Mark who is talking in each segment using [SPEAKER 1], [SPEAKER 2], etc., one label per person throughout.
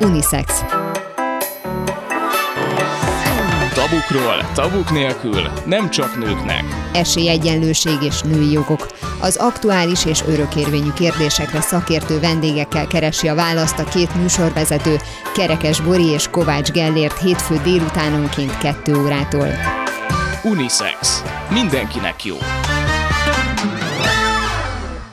[SPEAKER 1] Unisex.
[SPEAKER 2] Tabukról, tabuk nélkül, nem csak nőknek.
[SPEAKER 1] Esélyegyenlőség és női jogok. Az aktuális és örökérvényű kérdésekre szakértő vendégekkel keresi a választ a két műsorvezető, Kerekes Bori és Kovács Gellért hétfő délutánonként 2 órától.
[SPEAKER 2] Unisex. Mindenkinek jó.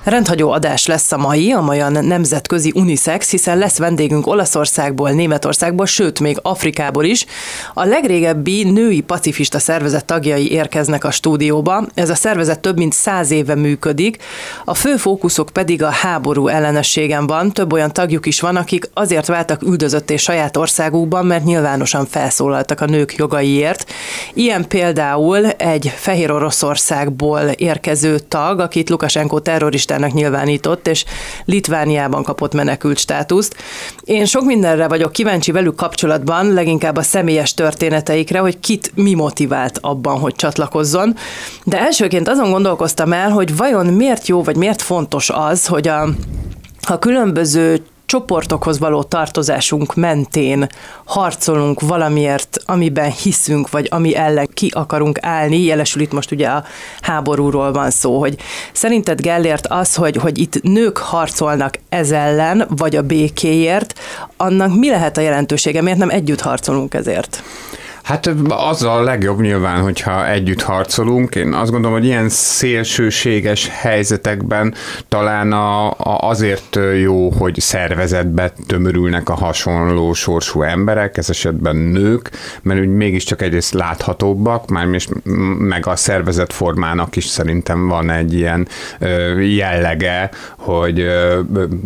[SPEAKER 3] Rendhagyó adás lesz a mai, amolyan nemzetközi unisex, hiszen lesz vendégünk Olaszországból, Németországból, sőt még Afrikából is. A legrégebbi női pacifista szervezet tagjai érkeznek a stúdióba. Ez a szervezet több mint száz éve működik. A fő fókuszok pedig a háború ellenességen van. Több olyan tagjuk is van, akik azért váltak üldözötté saját országukban, mert nyilvánosan felszólaltak a nők jogaiért. Ilyen például egy Fehér Oroszországból érkező tag, akit Lukasenko terrorista terroristának nyilvánított, és Litvániában kapott menekült státuszt. Én sok mindenre vagyok kíváncsi velük kapcsolatban, leginkább a személyes történeteikre, hogy kit mi motivált abban, hogy csatlakozzon. De elsőként azon gondolkoztam el, hogy vajon miért jó, vagy miért fontos az, hogy a a különböző csoportokhoz való tartozásunk mentén harcolunk valamiért, amiben hiszünk, vagy ami ellen ki akarunk állni, jelesül itt most ugye a háborúról van szó, hogy szerinted Gellért az, hogy, hogy itt nők harcolnak ez ellen, vagy a békéért, annak mi lehet a jelentősége, miért nem együtt harcolunk ezért?
[SPEAKER 4] Hát az a legjobb nyilván, hogyha együtt harcolunk. Én azt gondolom, hogy ilyen szélsőséges helyzetekben talán a, a azért jó, hogy szervezetbe tömörülnek a hasonló sorsú emberek, ez esetben nők, mert úgy mégiscsak egyrészt láthatóbbak, már és meg a szervezet formának is szerintem van egy ilyen jellege, hogy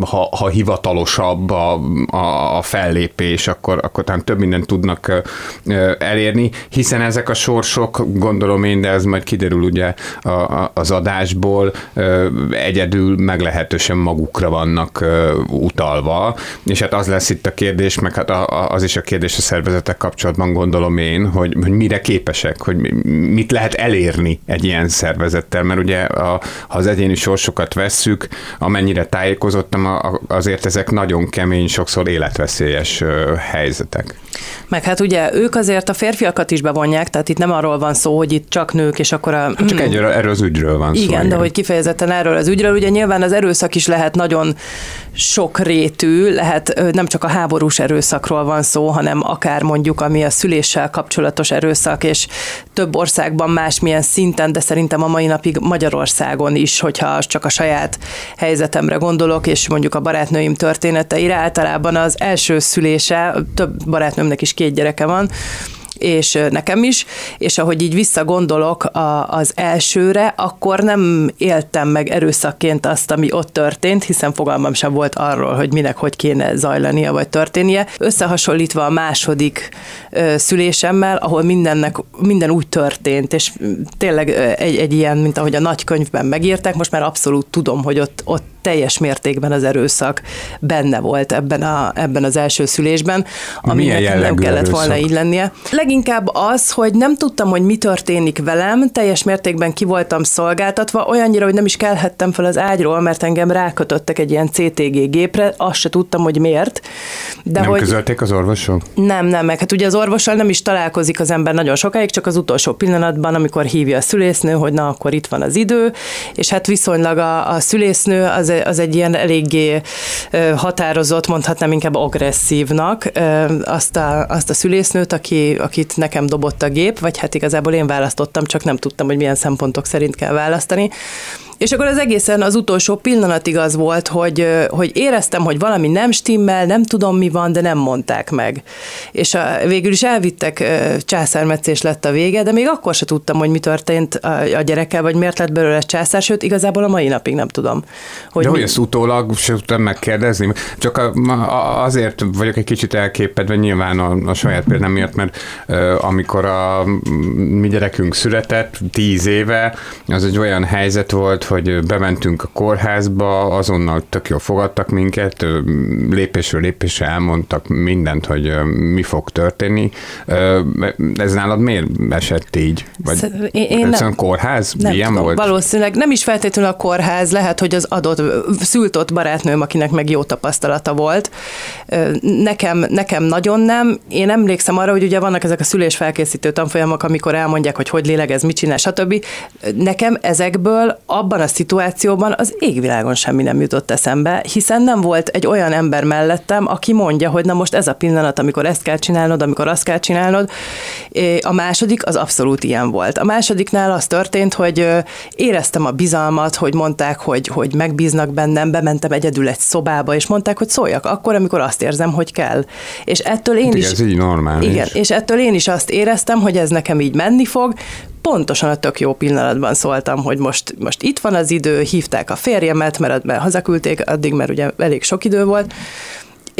[SPEAKER 4] ha, ha hivatalosabb a, a, a fellépés, akkor, akkor talán több mindent tudnak elérni, hiszen ezek a sorsok, gondolom én, de ez majd kiderül ugye az adásból, egyedül meglehetősen magukra vannak utalva, és hát az lesz itt a kérdés, meg hát az is a kérdés a szervezetek kapcsolatban gondolom én, hogy, hogy mire képesek, hogy mit lehet elérni egy ilyen szervezettel, mert ugye a, ha az egyéni sorsokat vesszük, amennyire tájékozottam, azért ezek nagyon kemény, sokszor életveszélyes helyzetek.
[SPEAKER 3] Meg hát ugye ők azért a férfiakat is bevonják, tehát itt nem arról van szó, hogy itt csak nők, és akkor a...
[SPEAKER 4] Csak egy, erről az ügyről van
[SPEAKER 3] igen,
[SPEAKER 4] szó.
[SPEAKER 3] Igen, de hogy kifejezetten erről az ügyről, ugye nyilván az erőszak is lehet nagyon sok rétű, lehet nem csak a háborús erőszakról van szó, hanem akár mondjuk ami a szüléssel kapcsolatos erőszak, és több országban másmilyen szinten, de szerintem a mai napig Magyarországon is, hogyha csak a saját helyzetemre gondolok, és mondjuk a barátnőim történeteire, általában az első szülése, több barátnőmnek is két gyereke van, és nekem is, és ahogy így visszagondolok a, az elsőre, akkor nem éltem meg erőszakként azt, ami ott történt, hiszen fogalmam sem volt arról, hogy minek hogy kéne zajlania vagy történnie. Összehasonlítva a második ö, szülésemmel, ahol mindennek, minden úgy történt, és tényleg egy, egy ilyen, mint ahogy a nagykönyvben megírták, most már abszolút tudom, hogy ott, ott teljes mértékben az erőszak benne volt ebben, a, ebben az első szülésben, ami nem kellett erőszak? volna így lennie. Leginkább az, hogy nem tudtam, hogy mi történik velem, teljes mértékben ki voltam szolgáltatva, olyannyira, hogy nem is kelhettem fel az ágyról, mert engem rákötöttek egy ilyen CTG gépre, azt se tudtam, hogy miért.
[SPEAKER 4] De nem hogy... közölték az orvosok?
[SPEAKER 3] Nem, nem, meg hát ugye az orvossal nem is találkozik az ember nagyon sokáig, csak az utolsó pillanatban, amikor hívja a szülésznő, hogy na, akkor itt van az idő, és hát viszonylag a, a szülésznő az az, egy ilyen eléggé határozott, mondhatnám inkább agresszívnak azt a, azt a szülésznőt, aki, akit nekem dobott a gép, vagy hát igazából én választottam, csak nem tudtam, hogy milyen szempontok szerint kell választani. És akkor az egészen az utolsó pillanatig az volt, hogy, hogy éreztem, hogy valami nem stimmel, nem tudom mi van, de nem mondták meg. És a, végül is elvittek, császármetszés lett a vége, de még akkor se tudtam, hogy mi történt a, a gyerekkel, vagy miért lett belőle császár, sőt, igazából a mai napig nem tudom.
[SPEAKER 4] Hogy de
[SPEAKER 3] mi...
[SPEAKER 4] hogy ezt utólag se tudtam megkérdezni? Csak a, a, azért vagyok egy kicsit elképedve nyilván a, a saját példám miatt, mert uh, amikor a mi gyerekünk született, tíz éve, az egy olyan helyzet volt, hogy bementünk a kórházba, azonnal tök jól fogadtak minket, lépésről lépésre elmondtak mindent, hogy mi fog történni. Ez nálad miért esett így? Vagy én, nem, kórház?
[SPEAKER 3] Nem
[SPEAKER 4] Ilyen
[SPEAKER 3] tudom,
[SPEAKER 4] volt?
[SPEAKER 3] Valószínűleg nem is feltétlenül a kórház, lehet, hogy az adott szültott barátnőm, akinek meg jó tapasztalata volt. Nekem, nekem nagyon nem. Én emlékszem arra, hogy ugye vannak ezek a szülésfelkészítő tanfolyamok, amikor elmondják, hogy hogy lélegez, mit csinál, stb. Nekem ezekből abban a szituációban az égvilágon semmi nem jutott eszembe, hiszen nem volt egy olyan ember mellettem, aki mondja, hogy na most ez a pillanat, amikor ezt kell csinálnod, amikor azt kell csinálnod. A második az abszolút ilyen volt. A másodiknál az történt, hogy éreztem a bizalmat, hogy mondták, hogy, hogy megbíznak bennem, bementem egyedül egy szobába, és mondták, hogy szóljak akkor, amikor azt érzem, hogy kell. És ettől én hát is...
[SPEAKER 4] Ez így normális.
[SPEAKER 3] Igen, és ettől én is azt éreztem, hogy ez nekem így menni fog, pontosan a tök jó pillanatban szóltam, hogy most, most itt van az idő, hívták a férjemet, mert hazaküldték addig, mert ugye elég sok idő volt,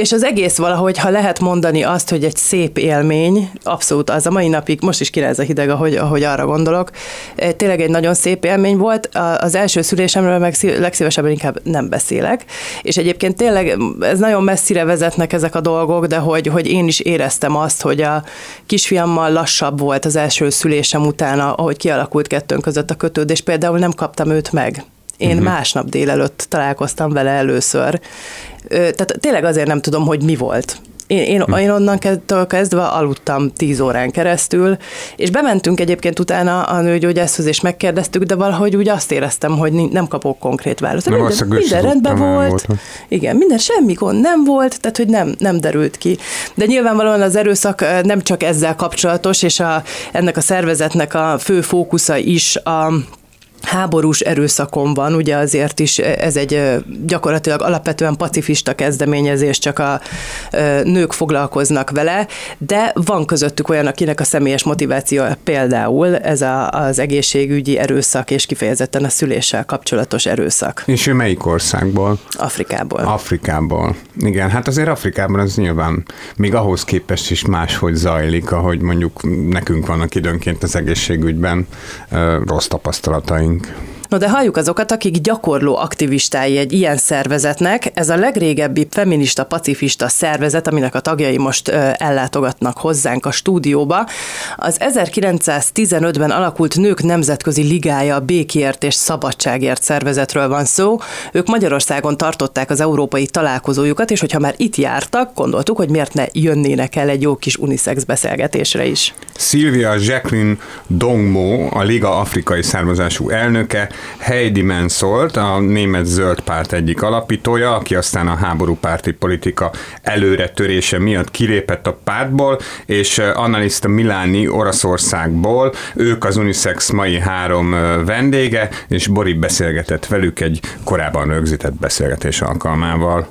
[SPEAKER 3] és az egész valahogy, ha lehet mondani azt, hogy egy szép élmény, abszolút az a mai napig, most is király a hideg, ahogy, ahogy arra gondolok, eh, tényleg egy nagyon szép élmény volt. Az első szülésemről meg legszívesebben inkább nem beszélek, és egyébként tényleg ez nagyon messzire vezetnek ezek a dolgok, de hogy, hogy én is éreztem azt, hogy a kisfiammal lassabb volt az első szülésem utána, ahogy kialakult kettőnk között a kötődés, például nem kaptam őt meg. Én uh-huh. másnap délelőtt találkoztam vele először. Tehát tényleg azért nem tudom, hogy mi volt. Én, én, hm. én onnan kezdve aludtam tíz órán keresztül, és bementünk egyébként utána a nőgyógyászhoz, és megkérdeztük, de valahogy úgy azt éreztem, hogy nem kapok konkrét választ. Nem minden, minden rendben volt. volt. Igen, minden semmi gond nem volt, tehát hogy nem, nem derült ki. De nyilvánvalóan az erőszak nem csak ezzel kapcsolatos, és a, ennek a szervezetnek a fő fókusza is a háborús erőszakon van, ugye azért is ez egy gyakorlatilag alapvetően pacifista kezdeményezés, csak a nők foglalkoznak vele, de van közöttük olyan, akinek a személyes motiváció például ez a, az egészségügyi erőszak, és kifejezetten a szüléssel kapcsolatos erőszak.
[SPEAKER 4] És ő melyik országból?
[SPEAKER 3] Afrikából.
[SPEAKER 4] Afrikából. Igen, hát azért Afrikában az nyilván még ahhoz képest is máshogy zajlik, ahogy mondjuk nekünk vannak időnként az egészségügyben rossz tapasztalataink think
[SPEAKER 3] No de halljuk azokat, akik gyakorló aktivistái egy ilyen szervezetnek. Ez a legrégebbi feminista, pacifista szervezet, aminek a tagjai most ellátogatnak hozzánk a stúdióba. Az 1915-ben alakult Nők Nemzetközi Ligája a békért és szabadságért szervezetről van szó. Ők Magyarországon tartották az európai találkozójukat, és hogyha már itt jártak, gondoltuk, hogy miért ne jönnének el egy jó kis unisex beszélgetésre is.
[SPEAKER 4] Szilvia Jacqueline Dongmo, a Liga afrikai származású elnöke, Heidi Menszolt, a német zöld párt egyik alapítója, aki aztán a háborúpárti politika előre törése miatt kilépett a pártból, és Annalista Milani Oroszországból, ők az Unisex mai három vendége, és Bori beszélgetett velük egy korábban rögzített beszélgetés alkalmával.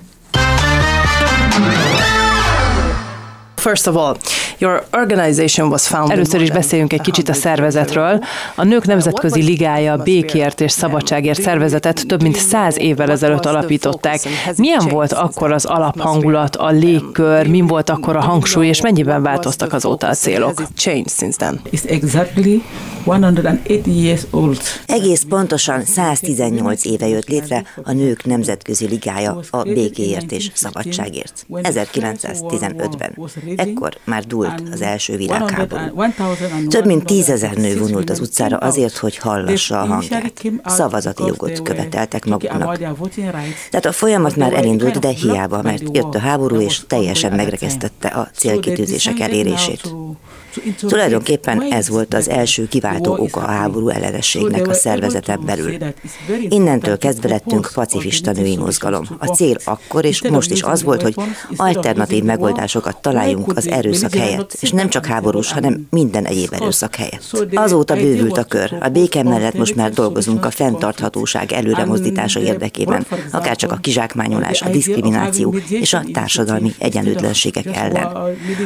[SPEAKER 3] First of all, your organization was founded Először is beszéljünk egy kicsit a szervezetről. A Nők Nemzetközi Ligája békért és szabadságért szervezetet több mint száz évvel ezelőtt alapították. Milyen volt akkor az alaphangulat, a légkör, min volt akkor a hangsúly, és mennyiben változtak azóta a célok? Change since then. exactly
[SPEAKER 5] 180 years old. Egész pontosan 118 éve jött létre a Nők Nemzetközi Ligája a békéért és szabadságért. 1915-ben. Ekkor már dúlt az első világháború. Több mint tízezer nő vonult az utcára azért, hogy hallassa a hangját. Szavazati jogot követeltek maguknak. Tehát a folyamat már elindult, de hiába, mert jött a háború, és teljesen megrekesztette a célkitűzések elérését. Tulajdonképpen ez volt az első kiváltó oka a háború ellenességnek a szervezeten belül. Innentől kezdve lettünk pacifista női mozgalom. A cél akkor és most is az volt, hogy alternatív megoldásokat találjunk az erőszak helyett, és nem csak háborús, hanem minden egyéb erőszak helyett. Azóta bővült a kör. A béke mellett most már dolgozunk a fenntarthatóság előremozdítása érdekében, akár csak a kizsákmányolás, a diszkrimináció és a társadalmi egyenlőtlenségek ellen.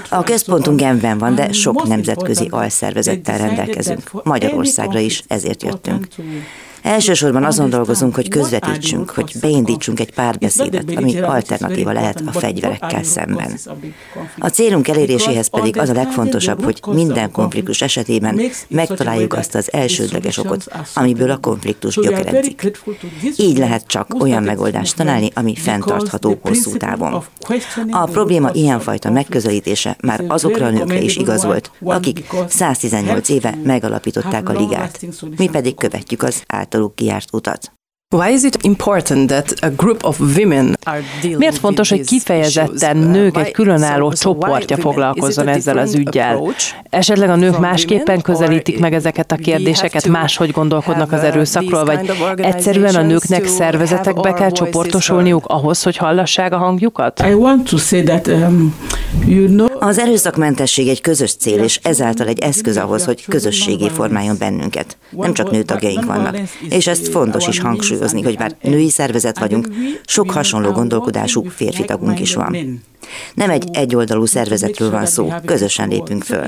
[SPEAKER 5] A központunk Genben van, de sok nemzetközi alszervezettel rendelkezünk. Magyarországra is ezért jöttünk. Elsősorban azon dolgozunk, hogy közvetítsünk, hogy beindítsunk egy párbeszédet, ami alternatíva lehet a fegyverekkel szemben. A célunk eléréséhez pedig az a legfontosabb, hogy minden konfliktus esetében megtaláljuk azt az elsődleges okot, amiből a konfliktus gyökeredzik. Így lehet csak olyan megoldást találni, ami fenntartható hosszú távon. A probléma ilyenfajta megközelítése már azokra a nőkre is igaz volt, akik 118 éve megalapították a ligát. Mi pedig követjük az általuk kijárt utat.
[SPEAKER 3] Miért fontos, hogy kifejezetten uh, nők egy különálló csoportja foglalkozzon ezzel az ügyel? Esetleg a nők másképpen közelítik meg ezeket a kérdéseket, máshogy gondolkodnak az erőszakról, vagy egyszerűen a nőknek szervezetekbe kell csoportosulniuk ahhoz, hogy hallassák a hangjukat?
[SPEAKER 5] Um, az erőszakmentesség egy közös cél, és ezáltal egy eszköz ahhoz, hogy közösségé formáljon bennünket. Nem csak nőtagjaink vannak, és ezt fontos is hangsúlyozni hangsúlyozni, hogy bár női szervezet vagyunk, sok hasonló gondolkodású férfi tagunk is van. Nem egy egyoldalú szervezetről van szó, közösen lépünk föl.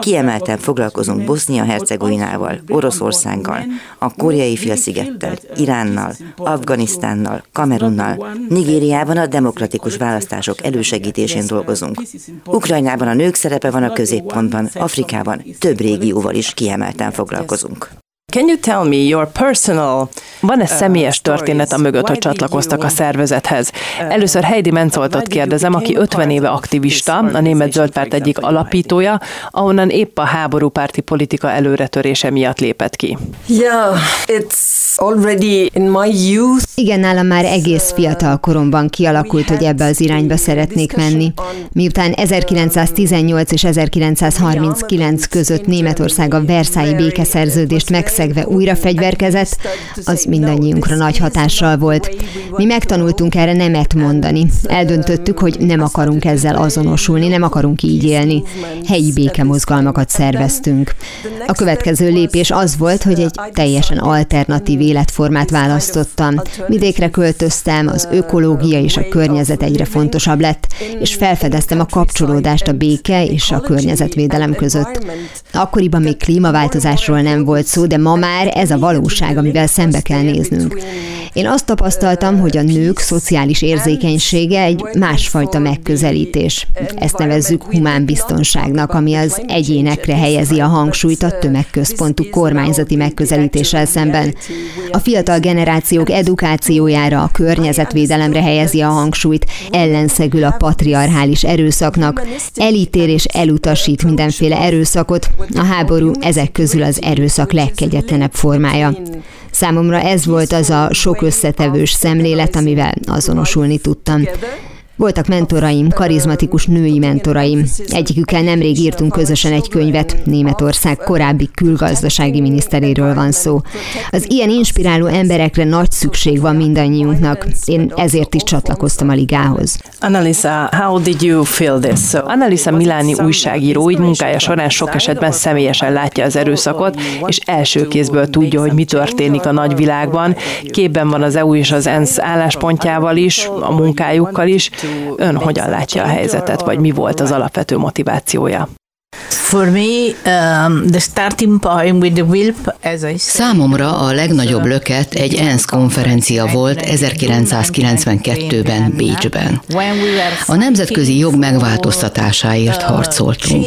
[SPEAKER 5] Kiemelten foglalkozunk Bosznia-Hercegovinával, Oroszországgal, a koreai félszigettel, Iránnal, Afganisztánnal, Kamerunnal, Nigériában a demokratikus választások elősegítésén dolgozunk. Ukrajnában a nők szerepe van a középpontban, Afrikában több régióval is kiemelten foglalkozunk.
[SPEAKER 3] Can you tell me your personal Van-e uh, személyes történet a mögött, hogy csatlakoztak a szervezethez? Uh, Először Heidi Mencoltot kérdezem, aki 50 éve aktivista, a Német Zöldpárt egyik alapítója, ahonnan épp a háborúpárti politika előretörése miatt lépett ki.
[SPEAKER 6] Yeah, it's already in my youth.
[SPEAKER 1] Igen, nálam már egész fiatal koromban kialakult, hogy ebbe az irányba szeretnék menni. Miután 1918 és 1939 között Németország a Versailles békeszerződést megszegve újra fegyverkezett, az mindannyiunkra nagy hatással volt. Mi megtanultunk erre nemet mondani. Eldöntöttük, hogy nem akarunk ezzel azonosulni, nem akarunk így élni. Helyi békemozgalmakat szerveztünk. A következő lépés az volt, hogy egy teljesen alternatív életformát választottam. Vidékre költöztem, az ökológia és a környezet egyre fontosabb lett, és felfedeztem a kapcsolódást a béke és a környezetvédelem között. Akkoriban még klímaváltozásról nem volt szó, de ma már ez a valóság, amivel szembe kell néznünk. Én azt tapasztaltam, hogy a nők szociális érzékenysége egy másfajta megközelítés. Ezt nevezzük humán biztonságnak, ami az egyénekre helyezi a hangsúlyt a tömegközpontú kormányzati megközelítéssel szemben. A fiatal generációk edukációjára, a környezetvédelemre helyezi a hangsúlyt, ellenszegül a patriarchális erőszaknak, elítél és elutasít mindenféle erőszakot, a háború ezek közül az erőszak legkegyetlenebb formája. Számomra ez volt az a sok összetevős szemlélet, amivel azonosulni tudtam. Voltak mentoraim, karizmatikus női mentoraim. Egyikükkel nemrég írtunk közösen egy könyvet, Németország korábbi külgazdasági miniszteréről van szó. Az ilyen inspiráló emberekre nagy szükség van mindannyiunknak. Én ezért is csatlakoztam a ligához.
[SPEAKER 3] Annalisa, how did you feel this? So, Annalisa Miláni újságíró így munkája során sok esetben személyesen látja az erőszakot, és első kézből tudja, hogy mi történik a nagyvilágban. Képben van az EU és az ENSZ álláspontjával is, a munkájukkal is. Ön hogyan látja a helyzetet, vagy mi volt az alapvető motivációja?
[SPEAKER 7] Számomra a legnagyobb löket egy ENSZ konferencia volt 1992-ben Bécsben. A nemzetközi jog megváltoztatásáért harcoltunk.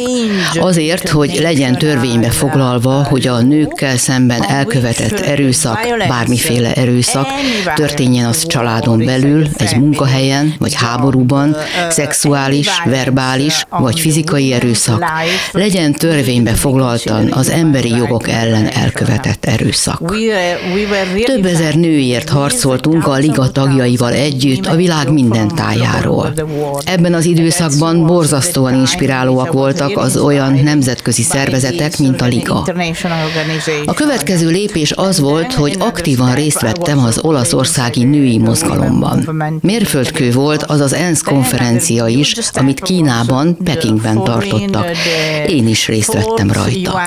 [SPEAKER 7] Azért, hogy legyen törvénybe foglalva, hogy a nőkkel szemben elkövetett erőszak, bármiféle erőszak, történjen az családon belül, egy munkahelyen, vagy háborúban, szexuális, verbális, vagy fizikai erőszak, legyen törvénybe foglaltan az emberi jogok ellen elkövetett erőszak. Több ezer nőért harcoltunk a Liga tagjaival együtt a világ minden tájáról. Ebben az időszakban borzasztóan inspirálóak voltak az olyan nemzetközi szervezetek, mint a Liga. A következő lépés az volt, hogy aktívan részt vettem az olaszországi női mozgalomban. Mérföldkő volt az az ENSZ konferencia is, amit Kínában, Pekingben tartottak. Én is részt vettem rajta.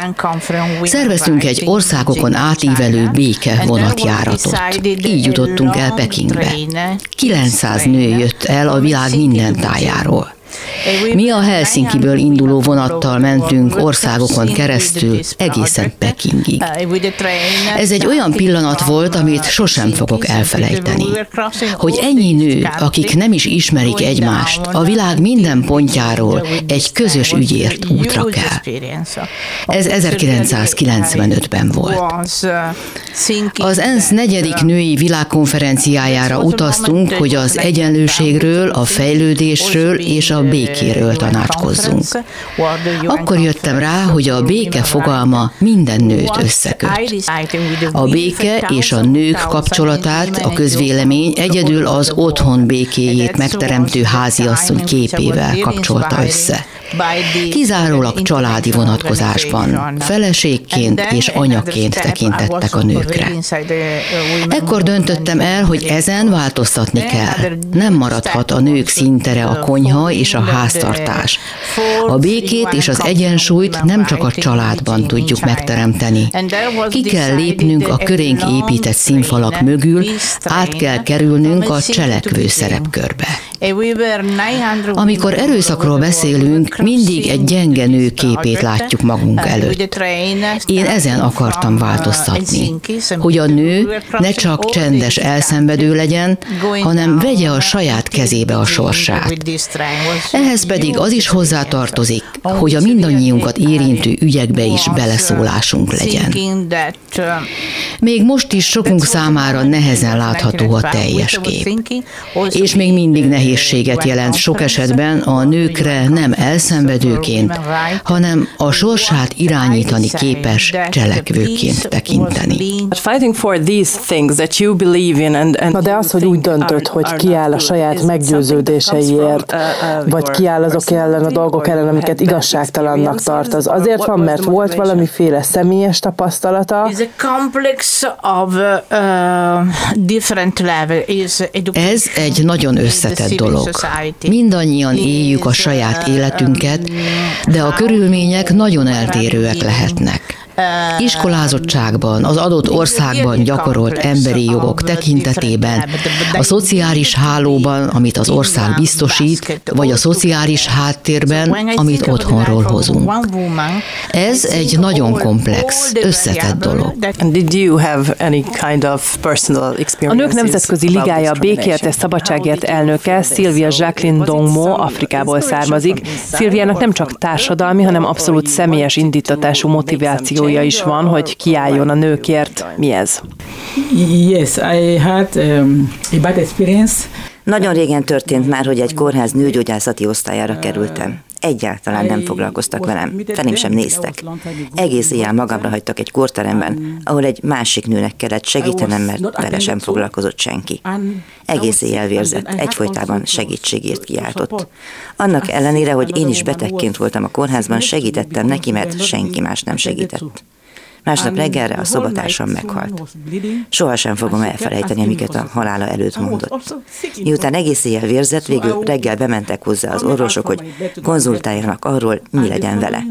[SPEAKER 7] Szerveztünk egy országokon átívelő béke vonatjáratot. Így jutottunk el Pekingbe. 900 nő jött el a világ minden tájáról. Mi a Helsinkiből induló vonattal mentünk országokon keresztül egészen Pekingig. Ez egy olyan pillanat volt, amit sosem fogok elfelejteni. Hogy ennyi nő, akik nem is ismerik egymást, a világ minden pontjáról egy közös ügyért útra kell. Ez 1995-ben volt. Az ENSZ negyedik női világkonferenciájára utaztunk, hogy az egyenlőségről, a fejlődésről és a békéről tanácskozzunk. Akkor jöttem rá, hogy a béke fogalma minden nőt összeköt. A béke és a nők kapcsolatát a közvélemény egyedül az otthon békéjét megteremtő háziasszony képével kapcsolta össze. Kizárólag családi vonatkozásban, feleségként és anyaként tekintettek a nőkre. Ekkor döntöttem el, hogy ezen változtatni kell. Nem maradhat a nők szintere a konyha és a háztartás. A békét és az egyensúlyt nem csak a családban tudjuk megteremteni. Ki kell lépnünk a körénk épített színfalak mögül, át kell kerülnünk a cselekvő szerepkörbe. Amikor erőszakról beszélünk, mindig egy gyenge nő képét látjuk magunk előtt. Én ezen akartam változtatni, hogy a nő ne csak csendes elszenvedő legyen, hanem vegye a saját kezébe a sorsát. Ehhez pedig az is hozzátartozik, hogy a mindannyiunkat érintő ügyekbe is beleszólásunk legyen. Még most is sokunk számára nehezen látható a teljes kép, és még mindig nehézséget jelent sok esetben a nőkre nem elszenvedőként, hanem a sorsát irányítani képes cselekvőként tekinteni.
[SPEAKER 8] Na de az, hogy úgy döntött, hogy kiáll a saját meggyőződéseiért, vagy kiáll azok ellen a dolgok ellen, amiket igazságtalannak tart, az azért van, mert volt valamiféle személyes tapasztalata?
[SPEAKER 7] Ez egy nagyon összetett dolog. Mindannyian éljük a saját életünket, de a körülmények nagyon eltérőek lehetnek. Iskolázottságban, az adott országban gyakorolt emberi jogok tekintetében, a szociális hálóban, amit az ország biztosít, vagy a szociális háttérben, amit otthonról hozunk. Ez egy nagyon komplex, összetett dolog.
[SPEAKER 8] A Nők Nemzetközi Ligája békért és szabadságért elnöke Szilvia Jacqueline Dongmo Afrikából származik. Szilviának nem csak társadalmi, hanem abszolút személyes indítatású motiváció motivációja is van, hogy kiálljon a nőkért. Mi ez?
[SPEAKER 9] Yes, I had um, a bad experience.
[SPEAKER 5] Nagyon régen történt már, hogy egy kórház nőgyógyászati osztályára kerültem. Egyáltalán nem foglalkoztak velem, felém sem néztek. Egész éjjel magamra hagytak egy kórteremben, ahol egy másik nőnek kellett segítenem, mert vele sem foglalkozott senki. Egész éjjel vérzett, egyfolytában segítségért kiáltott. Annak ellenére, hogy én is betegként voltam a kórházban, segítettem neki, mert senki más nem segített. Másnap reggelre a szobatársam meghalt. Sohasem fogom elfelejteni, amiket a halála előtt mondott. Miután egész éjjel vérzett, végül reggel bementek hozzá az orvosok, hogy konzultáljanak arról, mi legyen vele.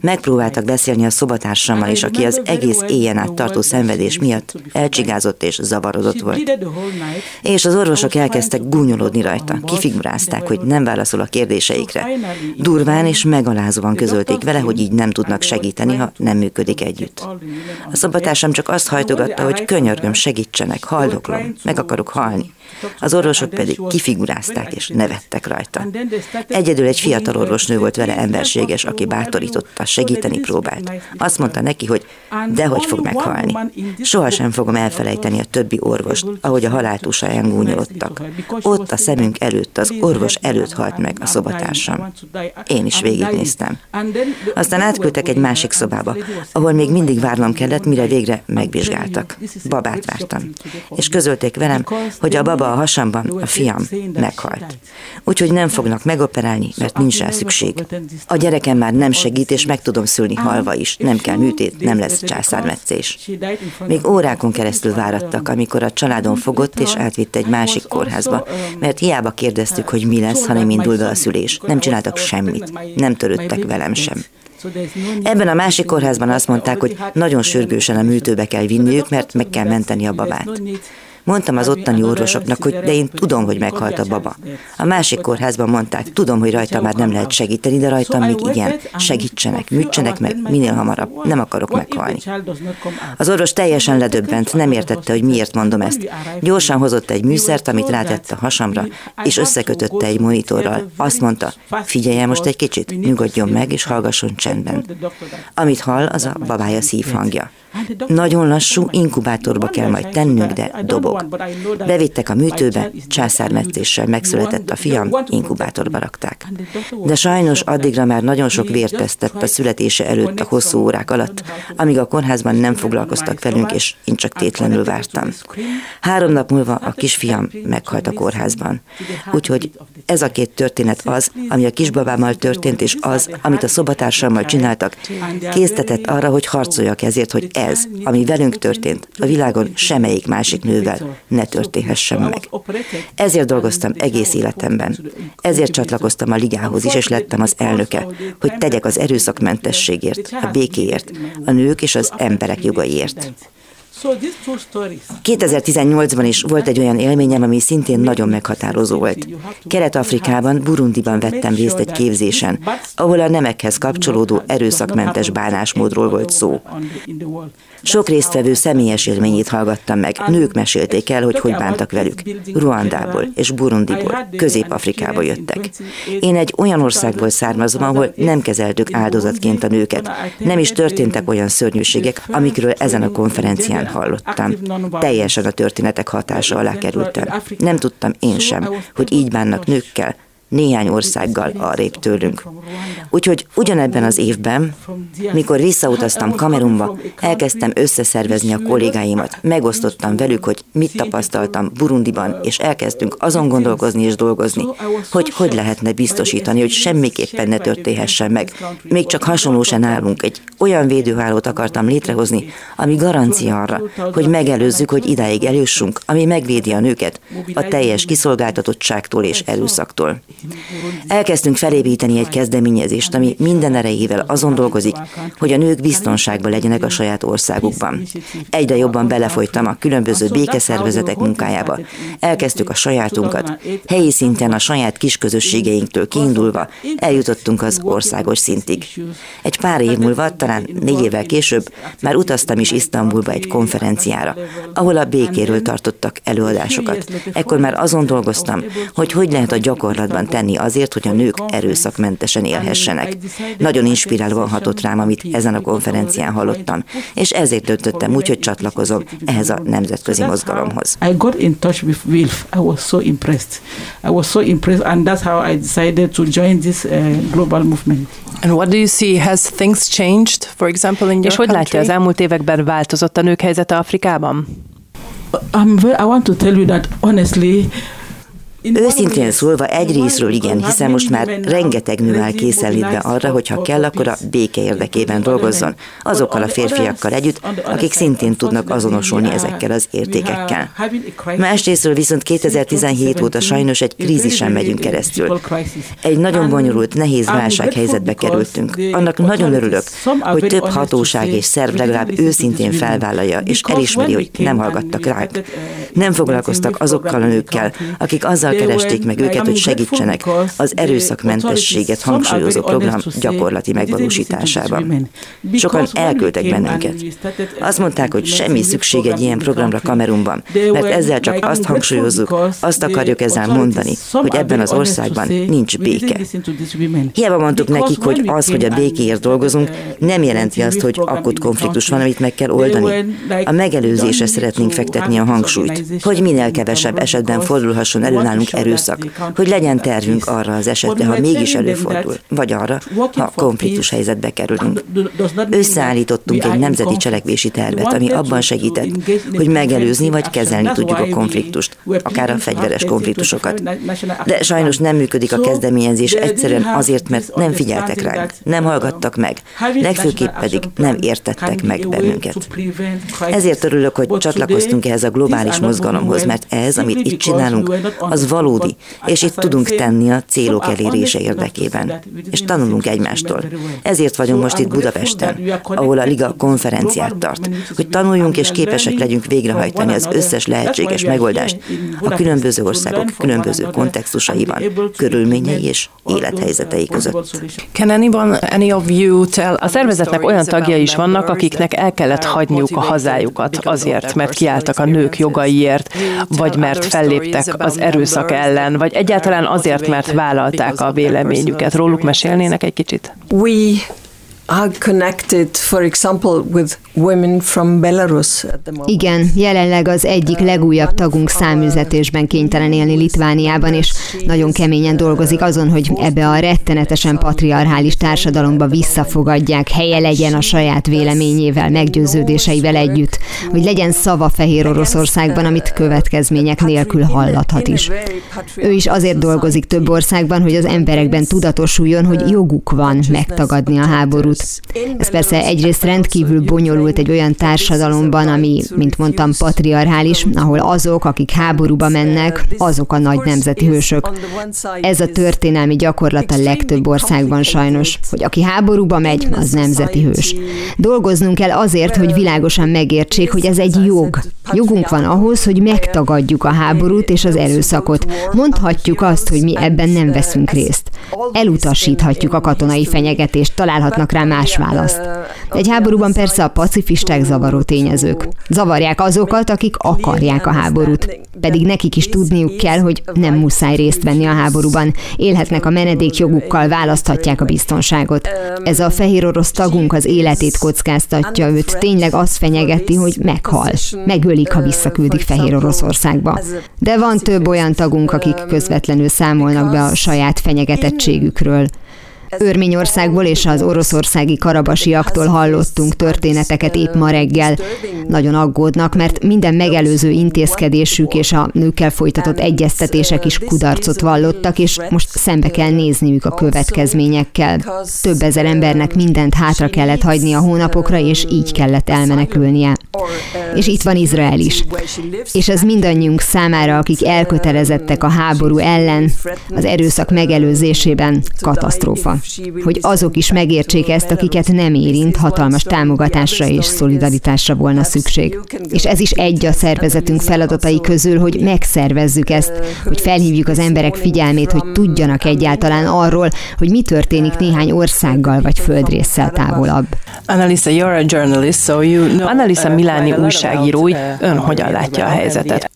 [SPEAKER 5] Megpróbáltak beszélni a szobatársammal is, aki az egész éjjel át tartó szenvedés miatt elcsigázott és zavarodott volt. És az orvosok elkezdtek gúnyolódni rajta, kifigurázták, hogy nem válaszol a kérdéseikre. Durván és megalázóan közölték vele, hogy így nem tudnak segíteni, ha nem működik együtt. A szobatársam csak azt hajtogatta, hogy könyörgöm, segítsenek, haldoklom, meg akarok halni. Az orvosok pedig kifigurázták és nevettek rajta. Egyedül egy fiatal orvosnő volt vele emberséges, aki bátorította, segíteni próbált. Azt mondta neki, hogy dehogy fog meghalni. Sohasem fogom elfelejteni a többi orvost, ahogy a haláltusáján gúnyolodtak. Ott a szemünk előtt, az orvos előtt halt meg a szobatársam. Én is végignéztem. Aztán átküldtek egy másik szobába, ahol még mindig várnom kellett, mire végre megvizsgáltak. Babát vártam. És közölték velem, hogy a baba a hasamban, a fiam meghalt. Úgyhogy nem fognak megoperálni, mert nincs rá szükség. A gyerekem már nem segít, és meg tudom szülni halva is. Nem kell műtét, nem lesz császármetszés. Még órákon keresztül várattak, amikor a családon fogott és átvitt egy másik kórházba, mert hiába kérdeztük, hogy mi lesz, ha nem indul be a szülés. Nem csináltak semmit, nem törődtek velem sem. Ebben a másik kórházban azt mondták, hogy nagyon sürgősen a műtőbe kell vinniük, mert meg kell menteni a babát. Mondtam az ottani orvosoknak, hogy de én tudom, hogy meghalt a baba. A másik kórházban mondták, tudom, hogy rajta már nem lehet segíteni, de rajtam még igen, segítsenek, műtsenek meg, minél hamarabb, nem akarok meghalni. Az orvos teljesen ledöbbent, nem értette, hogy miért mondom ezt. Gyorsan hozott egy műszert, amit rátett a hasamra, és összekötötte egy monitorral. Azt mondta, figyeljen most egy kicsit, nyugodjon meg, és hallgasson csendben. Amit hall, az a babája szívhangja. Nagyon lassú inkubátorba kell majd tennünk, de dobog. Bevittek a műtőbe, császármetszéssel megszületett a fiam, inkubátorba rakták. De sajnos addigra már nagyon sok vért tesztett a születése előtt a hosszú órák alatt, amíg a kórházban nem foglalkoztak velünk, és én csak tétlenül vártam. Három nap múlva a kisfiam meghalt a kórházban. Úgyhogy ez a két történet az, ami a kisbabámmal történt, és az, amit a szobatársammal csináltak, késztetett arra, hogy harcoljak ezért, hogy ez, ami velünk történt, a világon semmelyik másik nővel ne történhessen meg. Ezért dolgoztam egész életemben. Ezért csatlakoztam a ligához is, és lettem az elnöke, hogy tegyek az erőszakmentességért, a békéért, a nők és az emberek jogaiért. 2018-ban is volt egy olyan élményem, ami szintén nagyon meghatározó volt. Kelet-Afrikában, Burundiban vettem részt egy képzésen, ahol a nemekhez kapcsolódó erőszakmentes bánásmódról volt szó. Sok résztvevő személyes élményét hallgattam meg. Nők mesélték el, hogy hogy bántak velük. Ruandából és Burundiból, Közép-Afrikából jöttek. Én egy olyan országból származom, ahol nem kezeltük áldozatként a nőket. Nem is történtek olyan szörnyűségek, amikről ezen a konferencián hallottam. Teljesen a történetek hatása alá kerültem. Nem tudtam én sem, hogy így bánnak nőkkel, néhány országgal arrébb tőlünk. Úgyhogy ugyanebben az évben, mikor visszautaztam Kamerunba, elkezdtem összeszervezni a kollégáimat, megosztottam velük, hogy mit tapasztaltam Burundiban, és elkezdtünk azon gondolkozni és dolgozni, hogy hogy lehetne biztosítani, hogy semmiképpen ne történhessen meg. Még csak hasonló se nálunk. Egy olyan védőhálót akartam létrehozni, ami garancia arra, hogy megelőzzük, hogy idáig eljussunk, ami megvédi a nőket a teljes kiszolgáltatottságtól és erőszaktól. Elkezdtünk felépíteni egy kezdeményezést, ami minden erejével azon dolgozik, hogy a nők biztonságban legyenek a saját országukban. Egyre jobban belefolytam a különböző békeszervezetek munkájába. Elkezdtük a sajátunkat. Helyi szinten a saját kisközösségeinktől kiindulva eljutottunk az országos szintig. Egy pár év múlva, talán négy évvel később már utaztam is Isztambulba egy konferenciára, ahol a békéről tartottak előadásokat. Ekkor már azon dolgoztam, hogy hogy lehet a gyakorlatban tenni azért, hogy a nők erőszakmentesen élhessenek. Nagyon inspirálóan hatott rám, amit ezen a konferencián hallottam, és ezért döntöttem úgy, hogy csatlakozom ehhez a nemzetközi mozgalomhoz. I got in touch with Wilf. I was so impressed. I was so impressed and that's how I decided to join this uh, global movement.
[SPEAKER 8] And what do you see? Has things changed, for example, in your És hogy látja, az elmúlt években változott a nők helyzete Afrikában?
[SPEAKER 9] I'm very, I want to tell you that honestly,
[SPEAKER 5] Őszintén szólva egyrésztről igen, hiszen most már rengeteg nő áll készenlétbe arra, hogy ha kell, akkor a béke érdekében dolgozzon, azokkal a férfiakkal együtt, akik szintén tudnak azonosulni ezekkel az értékekkel. Másrésztről viszont 2017 óta sajnos egy krízisen megyünk keresztül. Egy nagyon bonyolult, nehéz válsághelyzetbe kerültünk. Annak nagyon örülök, hogy több hatóság és szerv legalább őszintén felvállalja és elismeri, hogy nem hallgattak ránk. Nem foglalkoztak azokkal a nőkkel, akik azzal azzal keresték meg őket, hogy segítsenek az erőszakmentességet hangsúlyozó program gyakorlati megvalósításában. Sokan elküldtek bennünket. Azt mondták, hogy semmi szükség egy ilyen programra Kamerunban, mert ezzel csak azt hangsúlyozzuk, azt akarjuk ezzel mondani, hogy ebben az országban nincs béke. Hiába mondtuk nekik, hogy az, hogy a békéért dolgozunk, nem jelenti azt, hogy akut konfliktus van, amit meg kell oldani. A megelőzésre szeretnénk fektetni a hangsúlyt, hogy minél kevesebb esetben fordulhasson elő nálunk erőszak, hogy legyen tervünk arra az esetre, ha mégis előfordul, vagy arra, ha konfliktus helyzetbe kerülünk. Összeállítottunk egy nemzeti cselekvési tervet, ami abban segített, hogy megelőzni vagy kezelni tudjuk a konfliktust, akár a fegyveres konfliktusokat. De sajnos nem működik a kezdeményezés egyszerűen azért, mert nem figyeltek ránk, nem hallgattak meg, legfőképp pedig nem értettek meg bennünket. Ezért örülök, hogy csatlakoztunk ehhez a globális mozgalomhoz, mert ez, amit itt csinálunk, az valódi, és itt tudunk tenni a célok elérése érdekében, és tanulunk egymástól. Ezért vagyunk most itt Budapesten, ahol a Liga konferenciát tart, hogy tanuljunk és képesek legyünk végrehajtani az összes lehetséges megoldást a különböző országok különböző kontextusaiban, körülményei és élethelyzetei között.
[SPEAKER 3] Can anyone, any of you tell a szervezetnek olyan tagjai is vannak, akiknek el kellett hagyniuk a hazájukat azért, mert kiálltak a nők jogaiért, vagy mert felléptek az erőszak ellen, vagy egyáltalán azért, mert vállalták a véleményüket. Róluk mesélnének egy kicsit?
[SPEAKER 6] We are connected, for example, with
[SPEAKER 1] Igen, jelenleg az egyik legújabb tagunk száműzetésben kénytelen élni Litvániában, és nagyon keményen dolgozik azon, hogy ebbe a rettenetesen patriarchális társadalomba visszafogadják, helye legyen a saját véleményével, meggyőződéseivel együtt, hogy legyen szava Fehér Oroszországban, amit következmények nélkül hallathat is. Ő is azért dolgozik több országban, hogy az emberekben tudatosuljon, hogy joguk van megtagadni a háborút, ez persze egyrészt rendkívül bonyolult egy olyan társadalomban, ami, mint mondtam, patriarchális, ahol azok, akik háborúba mennek, azok a nagy nemzeti hősök. Ez a történelmi gyakorlat a legtöbb országban sajnos, hogy aki háborúba megy, az nemzeti hős. Dolgoznunk kell azért, hogy világosan megértsék, hogy ez egy jog. Jogunk van ahhoz, hogy megtagadjuk a háborút és az erőszakot. Mondhatjuk azt, hogy mi ebben nem veszünk részt. Elutasíthatjuk a katonai fenyegetést, találhatnak rá más választ. Egy háborúban persze a pacifisták zavaró tényezők. Zavarják azokat, akik akarják a háborút. Pedig nekik is tudniuk kell, hogy nem muszáj részt venni a háborúban. Élhetnek a menedékjogukkal, választhatják a biztonságot. Ez a fehér orosz tagunk az életét kockáztatja őt. Tényleg azt fenyegeti, hogy meghal. Megölik, ha visszaküldik Fehér Oroszországba. De van több olyan tagunk, akik közvetlenül számolnak be a saját fenyegetettségükről. Örményországból és az oroszországi karabasiaktól hallottunk történeteket épp ma reggel. Nagyon aggódnak, mert minden megelőző intézkedésük és a nőkkel folytatott egyeztetések is kudarcot vallottak, és most szembe kell nézniük a következményekkel. Több ezer embernek mindent hátra kellett hagyni a hónapokra, és így kellett elmenekülnie. És itt van Izrael is. És ez mindannyiunk számára, akik elkötelezettek a háború ellen, az erőszak megelőzésében katasztrófa hogy azok is megértsék ezt, akiket nem érint, hatalmas támogatásra és szolidaritásra volna szükség. És ez is egy a szervezetünk feladatai közül, hogy megszervezzük ezt, hogy felhívjuk az emberek figyelmét, hogy tudjanak egyáltalán arról, hogy mi történik néhány országgal vagy földrészsel távolabb.
[SPEAKER 3] Annalisa, you're a journalist, so you know, Annalisa Milani újságírói, ön hogyan látja a helyzetet?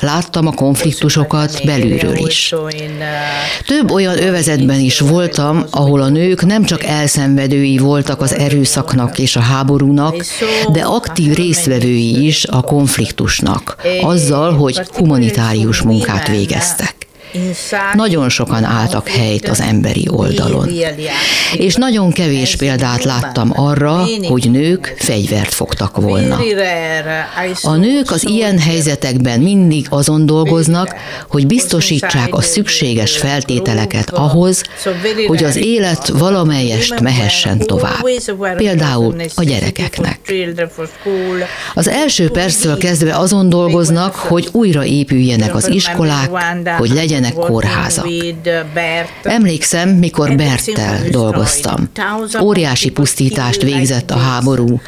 [SPEAKER 7] Láttam a konfliktusokat belülről is. Több olyan övezetben is voltam, ahol a nők nem csak elszenvedői voltak az erőszaknak és a háborúnak, de aktív résztvevői is a konfliktusnak, azzal, hogy humanitárius munkát végeztek. Nagyon sokan álltak helyt az emberi oldalon. És nagyon kevés példát láttam arra, hogy nők fegyvert fogtak volna. A nők az ilyen helyzetekben mindig azon dolgoznak, hogy biztosítsák a szükséges feltételeket ahhoz, hogy az élet valamelyest mehessen tovább. Például a gyerekeknek. Az első perctől kezdve azon dolgoznak, hogy újra épüljenek az iskolák, hogy legyenek legyenek kórházak. Emlékszem, mikor Berttel dolgoztam. Óriási pusztítást végzett a háború.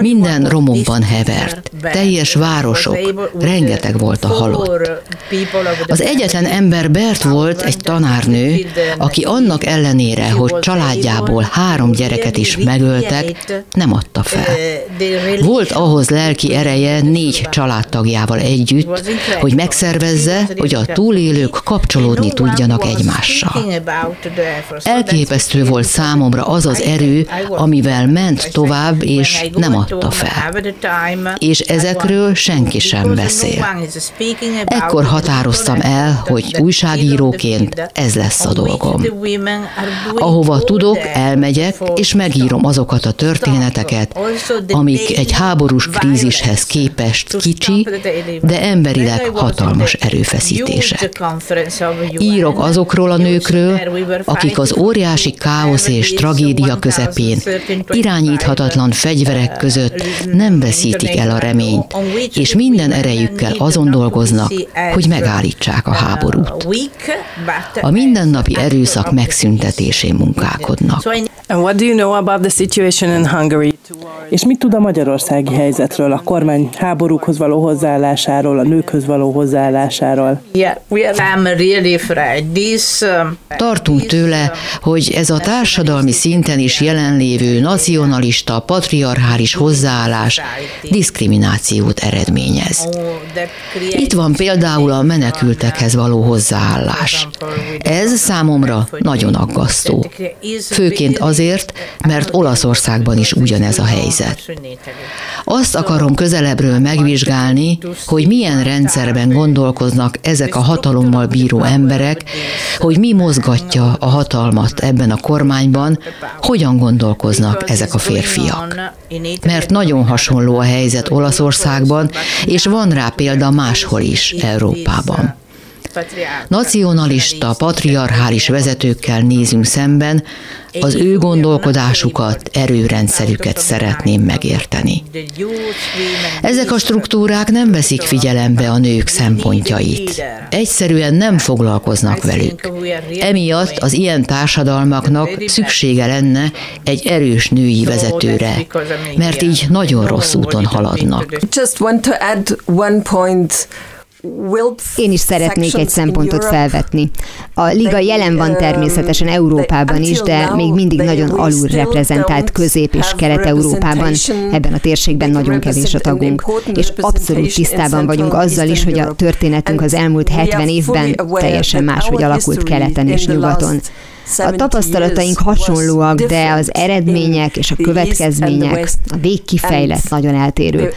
[SPEAKER 7] Minden romokban hevert. Teljes városok. Rengeteg volt a halott. Az egyetlen ember Bert volt egy tanárnő, aki annak ellenére, hogy családjából három gyereket is megöltek, nem adta fel. Volt ahhoz lelki ereje négy családtagjával együtt, hogy megszervezze, hogy a túlélők kapcsolódni tudjanak egymással. Elképesztő volt számomra az az erő, amivel ment tovább, és nem adta fel. És ezekről senki sem beszél. Ekkor határoztam el, hogy újságíróként ez lesz a dolgom. Ahova tudok, elmegyek, és megírom azokat a történeteket, amik egy háborús krízishez képest kicsi, de emberileg hatalmas erőfeszítések. Írok azokról a nőkről, akik az óriási káosz és tragédia közepén, irányíthatatlan fegyverek között nem veszítik el a reményt, és minden erejükkel azon dolgoznak, hogy megállítsák a háborút. A mindennapi erőszak megszüntetésén munkálkodnak.
[SPEAKER 8] And what do you know about the situation in Hungary? És mit tud a magyarországi helyzetről, a kormány háborúkhoz való hozzáállásáról, a nőkhöz való hozzáállásáról?
[SPEAKER 7] Um, Tartunk tőle, hogy ez a társadalmi szinten is jelenlévő nacionalista, patriarchális hozzáállás diszkriminációt eredményez. Itt van például a menekültekhez való hozzáállás. Ez számomra nagyon aggasztó. Főként azért, mert Olaszországban is ugyanez a helyzet. Azt akarom közelebbről megvizsgálni, hogy milyen rendszerben gondolkoznak ezek a hatalommal bíró emberek, hogy mi mozgatja a hatalmat ebben a kormányban, hogyan gondolkoznak ezek a férfiak. Mert nagyon hasonló a helyzet Olaszországban, és van rá példa máshol is Európában. Nacionalista, patriarchális vezetőkkel nézünk szemben, az ő gondolkodásukat, erőrendszerüket szeretném megérteni. Ezek a struktúrák nem veszik figyelembe a nők szempontjait. Egyszerűen nem foglalkoznak velük. Emiatt az ilyen társadalmaknak szüksége lenne egy erős női vezetőre, mert így nagyon rossz úton haladnak.
[SPEAKER 1] Just want to add one point én is szeretnék egy szempontot felvetni. A liga jelen van természetesen Európában is, de még mindig nagyon alul reprezentált Közép- és Kelet-Európában. Ebben a térségben nagyon kevés a tagunk. És abszolút tisztában vagyunk azzal is, hogy a történetünk az elmúlt 70 évben teljesen máshogy alakult keleten és nyugaton. A tapasztalataink hasonlóak, de az eredmények és a következmények, a végkifejlet nagyon eltérő.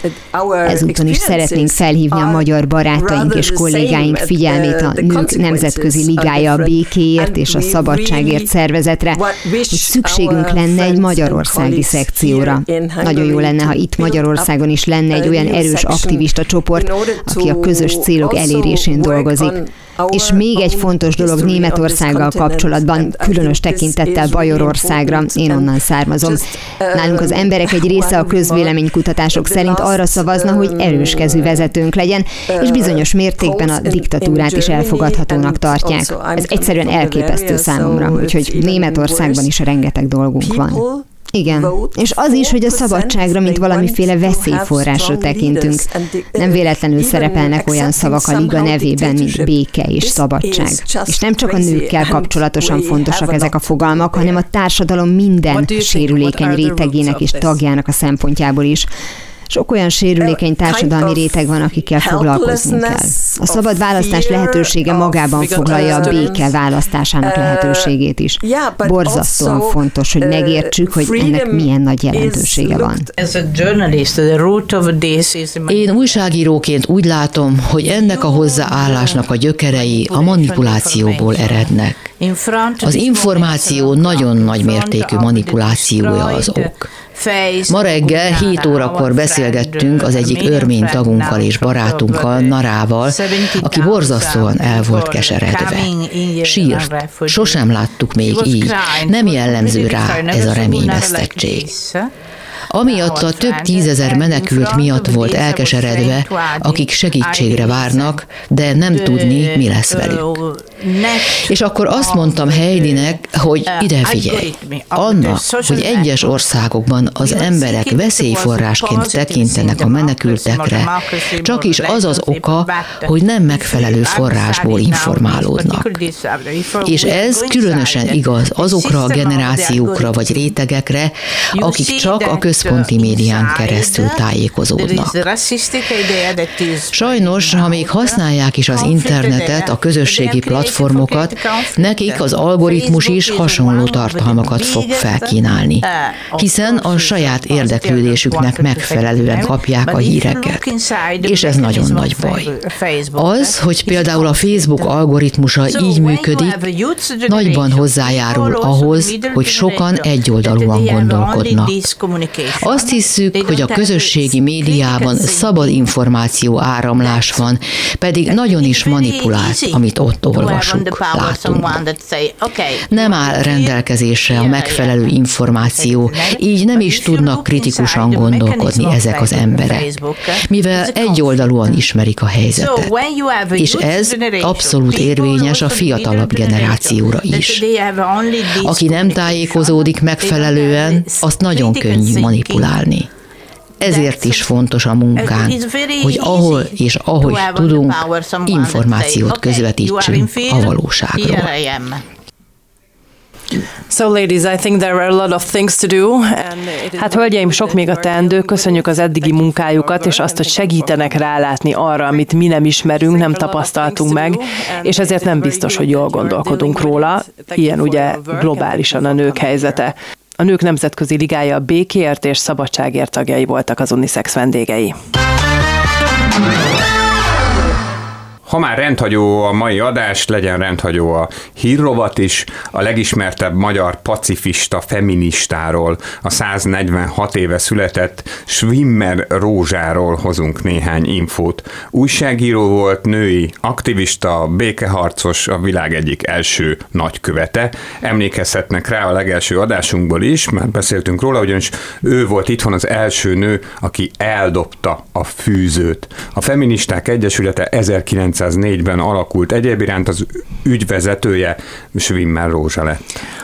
[SPEAKER 1] Ezúton is szeretnénk felhívni a magyar barátaink és kollégáink figyelmét a Nők Nemzetközi Ligája a békéért és a szabadságért szervezetre, hogy szükségünk lenne egy magyarországi szekcióra. Nagyon jó lenne, ha itt Magyarországon is lenne egy olyan erős aktivista csoport, aki a közös célok elérésén dolgozik. És még egy fontos dolog Németországgal kapcsolatban, különös tekintettel Bajorországra, én onnan származom. Nálunk az emberek egy része a közvéleménykutatások szerint arra szavazna, hogy erőskezű vezetőnk legyen, és bizonyos mértékben a diktatúrát is elfogadhatónak tartják. Ez egyszerűen elképesztő számomra, úgyhogy Németországban is rengeteg dolgunk van. Igen, és az is, hogy a szabadságra, mint valamiféle veszélyforrásra tekintünk. Nem véletlenül szerepelnek olyan szavak a liga nevében, mint béke és szabadság. És nem csak a nőkkel kapcsolatosan fontosak ezek a fogalmak, hanem a társadalom minden sérülékeny rétegének és tagjának a szempontjából is. Sok olyan sérülékeny társadalmi réteg van, akikkel foglalkoznunk kell. A szabad választás lehetősége magában foglalja a béke választásának lehetőségét is. Borzasztóan fontos, hogy megértsük, hogy ennek milyen nagy jelentősége van.
[SPEAKER 7] Én újságíróként úgy látom, hogy ennek a hozzáállásnak a gyökerei a manipulációból erednek. Az információ nagyon nagy mértékű manipulációja az ok. Ma reggel 7 órakor beszélgettünk az egyik örmény tagunkkal és barátunkkal, Narával, aki borzasztóan el volt keseredve. Sírt. Sosem láttuk még így. Nem jellemző rá ez a reményvesztettség. Amiatt a több tízezer menekült miatt volt elkeseredve, akik segítségre várnak, de nem tudni, mi lesz velük. És akkor azt mondtam Heidinek, hogy ide figyelj, annak, hogy egyes országokban az emberek veszélyforrásként tekintenek a menekültekre, csak is az az oka, hogy nem megfelelő forrásból informálódnak. És ez különösen igaz azokra a generációkra vagy rétegekre, akik csak a köz központi médián keresztül tájékozódnak. Sajnos, ha még használják is az internetet a közösségi platformon, platformokat, nekik az algoritmus is hasonló tartalmakat fog felkínálni, hiszen a saját érdeklődésüknek megfelelően kapják a híreket, és ez nagyon nagy baj. Az, hogy például a Facebook algoritmusa így működik, nagyban hozzájárul ahhoz, hogy sokan egyoldalúan gondolkodnak. Azt hiszük, hogy a közösségi médiában szabad információ áramlás van, pedig nagyon is manipulált, amit ott olvasunk, látunk. Nem áll rendelkezésre a megfelelő információ, így nem is tudnak kritikusan gondolkodni ezek az emberek, mivel egyoldalúan ismerik a helyzetet. És ez abszolút érvényes a fiatalabb generációra is. Aki nem tájékozódik megfelelően, azt nagyon könnyű manipulálni. Ezért is fontos a munkánk, hogy ahol és ahogy tudunk, információt közvetítsünk a valóságról.
[SPEAKER 3] So ladies, I think there are a lot of things to do. Hát hölgyeim, sok még a teendő, köszönjük az eddigi munkájukat, és azt, hogy segítenek rálátni arra, amit mi nem ismerünk, nem tapasztaltunk meg, és ezért nem biztos, hogy jól gondolkodunk róla. Ilyen ugye globálisan a nők helyzete. A Nők Nemzetközi Ligája a békért és szabadságért tagjai voltak az Unisex vendégei.
[SPEAKER 4] Ha már rendhagyó a mai adás, legyen rendhagyó a hírrovat is. A legismertebb magyar pacifista feministáról, a 146 éve született Schwimmer Rózsáról hozunk néhány infót. Újságíró volt, női aktivista, békeharcos, a világ egyik első nagykövete. Emlékezhetnek rá a legelső adásunkból is, mert beszéltünk róla, ugyanis ő volt itthon az első nő, aki eldobta a fűzőt. A Feministák Egyesülete 19 1904-ben alakult, egyéb iránt az ügyvezetője Schwimmer Rózsa lett.